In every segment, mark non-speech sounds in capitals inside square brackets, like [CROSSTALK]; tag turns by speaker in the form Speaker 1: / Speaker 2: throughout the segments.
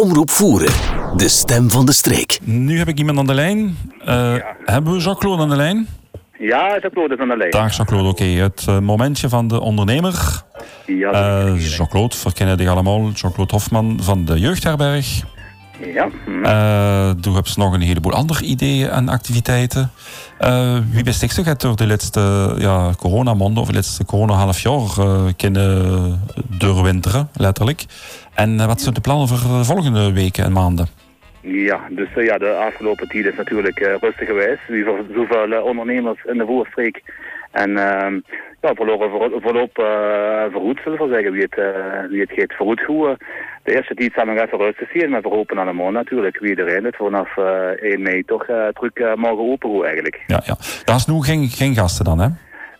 Speaker 1: Omroep Voeren, de stem van de streek.
Speaker 2: Nu heb ik iemand aan de lijn. Uh, Hebben we Jean-Claude aan de lijn?
Speaker 3: Ja, Jean-Claude is aan de lijn.
Speaker 2: Dag Jean-Claude, oké. Het uh, momentje van de ondernemer.
Speaker 3: Ja,
Speaker 2: uh, Jean-Claude, verkennen die allemaal. Jean-Claude Hofman van de Jeugdherberg.
Speaker 3: Ja.
Speaker 2: Uh, toen heb ze nog een heleboel andere ideeën en activiteiten. Uh, wie best je door de laatste ja, coronamaanden of de laatste corona half jaar uh, kunnen doorwinteren, letterlijk. En wat zijn de plannen voor de volgende weken en maanden?
Speaker 3: Ja, dus ja, de afgelopen tijd is natuurlijk rustig geweest. Wie voor zoveel ondernemers in de voorstreek. En ehm, ja, verloren voorlop uh, vergoed, zullen we zeggen, wie het, wie het gaat vergoed goed. De eerste tijd zijn we nog even rustig zien, maar we hopen allemaal natuurlijk, wie iedereen het vanaf uh, 1 mei toch terug mogen open eigenlijk.
Speaker 2: Ja, ja. Dat is nu geen, geen gasten dan, hè?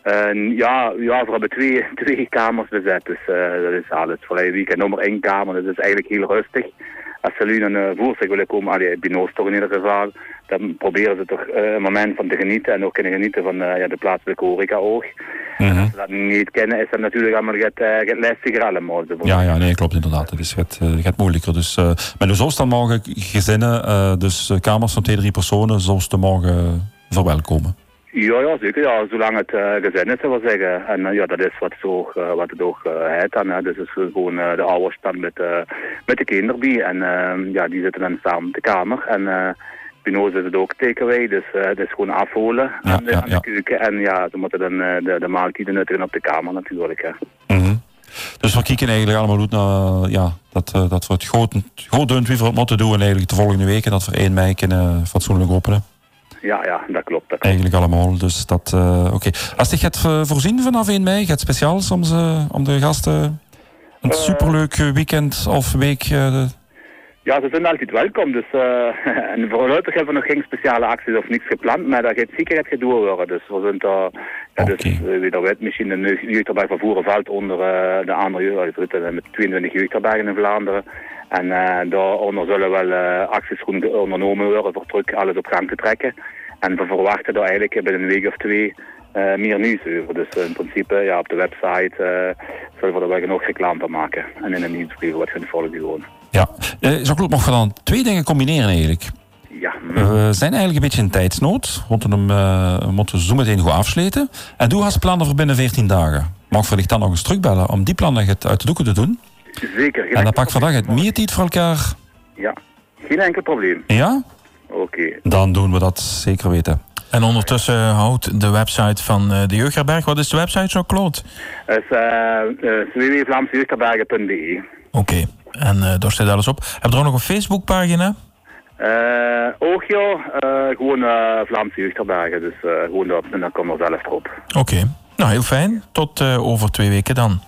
Speaker 3: Uh, ja, ja, we hebben twee, [LAUGHS] twee kamers bezet, dus uh, dat is alles. Voor weekend nummer één kamer, dat is eigenlijk heel rustig. Als ze nu een uh, willen komen, allee, Binoos toch in ieder geval, dan proberen ze toch uh, een moment van te genieten en ook kunnen genieten van uh, ja, de plaatselijke horeca ook. Mm -hmm. Als ze dat niet kennen, is dat natuurlijk allemaal het, het lastiger allemaal.
Speaker 2: Ja, ja, nee, klopt inderdaad. Het is moeilijker. Dus, uh, maar dus zoals dan mogen gezinnen, dus kamers van twee, drie personen, zoals te mogen verwelkomen.
Speaker 3: Ja, ja, zeker. Ja, zolang het uh, gezin is, zou ik zeggen. En uh, ja, dat is wat, zo, uh, wat het ook heet. En, dus het is gewoon de ouders dan met, met de kinderen bij. En ja, die zitten dan samen op de kamer. En bij is het ook takeaway, dus het is gewoon afholen
Speaker 2: ja,
Speaker 3: aan, de,
Speaker 2: ja,
Speaker 3: aan de keuken. En ja, ze moeten dan de, de maaltijden nuttigen op de kamer natuurlijk. Hè.
Speaker 2: Mm -hmm. Dus we kijken eigenlijk allemaal uit naar ja, dat, dat we het goed, goed doen wie we het moeten doen eigenlijk de volgende weken. Dat we 1 mei kunnen fatsoenlijk openen
Speaker 3: ja, ja, dat klopt. Dat klopt.
Speaker 2: Eigenlijk allemaal. Dus dat, uh, oké. Okay. Als je gaat voorzien vanaf 1 mei, gaat speciaal om, ze, om de gasten een uh, superleuk weekend of week... Uh,
Speaker 3: ja, ze zijn altijd welkom. Dus, [LAUGHS] en voorlopig hebben we nog geen speciale acties of niks gepland, maar dat gaat zeker het door worden. Dus we zijn daar, ja,
Speaker 2: okay.
Speaker 3: dus, wie dat weet, misschien de jeugdarbij van Voeren valt onder de andere jeugd. met 22 jeugdherbergen in Vlaanderen. En uh, daaronder zullen wel uh, acties ondernomen worden voor terug alles op gang te trekken. En we verwachten daar eigenlijk binnen een week of twee uh, meer nieuws over. Dus in principe ja, op de website zullen we er wel genoeg reclame van maken. En in een nieuwsbrief wat gaan volgen gewoon.
Speaker 2: Ja, uh, Jacques, mogen we dan twee dingen combineren eigenlijk?
Speaker 3: Ja.
Speaker 2: We zijn eigenlijk een beetje in tijdsnood. We moeten hem uh, moeten zo meteen goed afsluiten. En doe als plannen voor binnen 14 dagen. Mag wellicht dan nog eens terugbellen om die plannen uit de doeken te doen?
Speaker 3: Zeker.
Speaker 2: En dan pak vandaag het meer tijd voor elkaar.
Speaker 3: Ja, geen enkel probleem.
Speaker 2: Ja?
Speaker 3: Oké. Okay.
Speaker 2: Dan doen we dat zeker weten.
Speaker 4: En ondertussen houdt de website van de Jeugdherberg. Wat is de website zo, Claude?
Speaker 3: Het is uh, www.vlaamsejeugdherbergen.be
Speaker 4: Oké, okay. en uh, daar staat alles op. Heb je er ook nog een Facebookpagina?
Speaker 3: Uh, ook ja, uh, gewoon uh, Vlaamse jeugdherbergen. Dus gewoon dat, en dan komt er zelf op.
Speaker 4: Oké, okay. nou heel fijn. Tot over twee weken dan.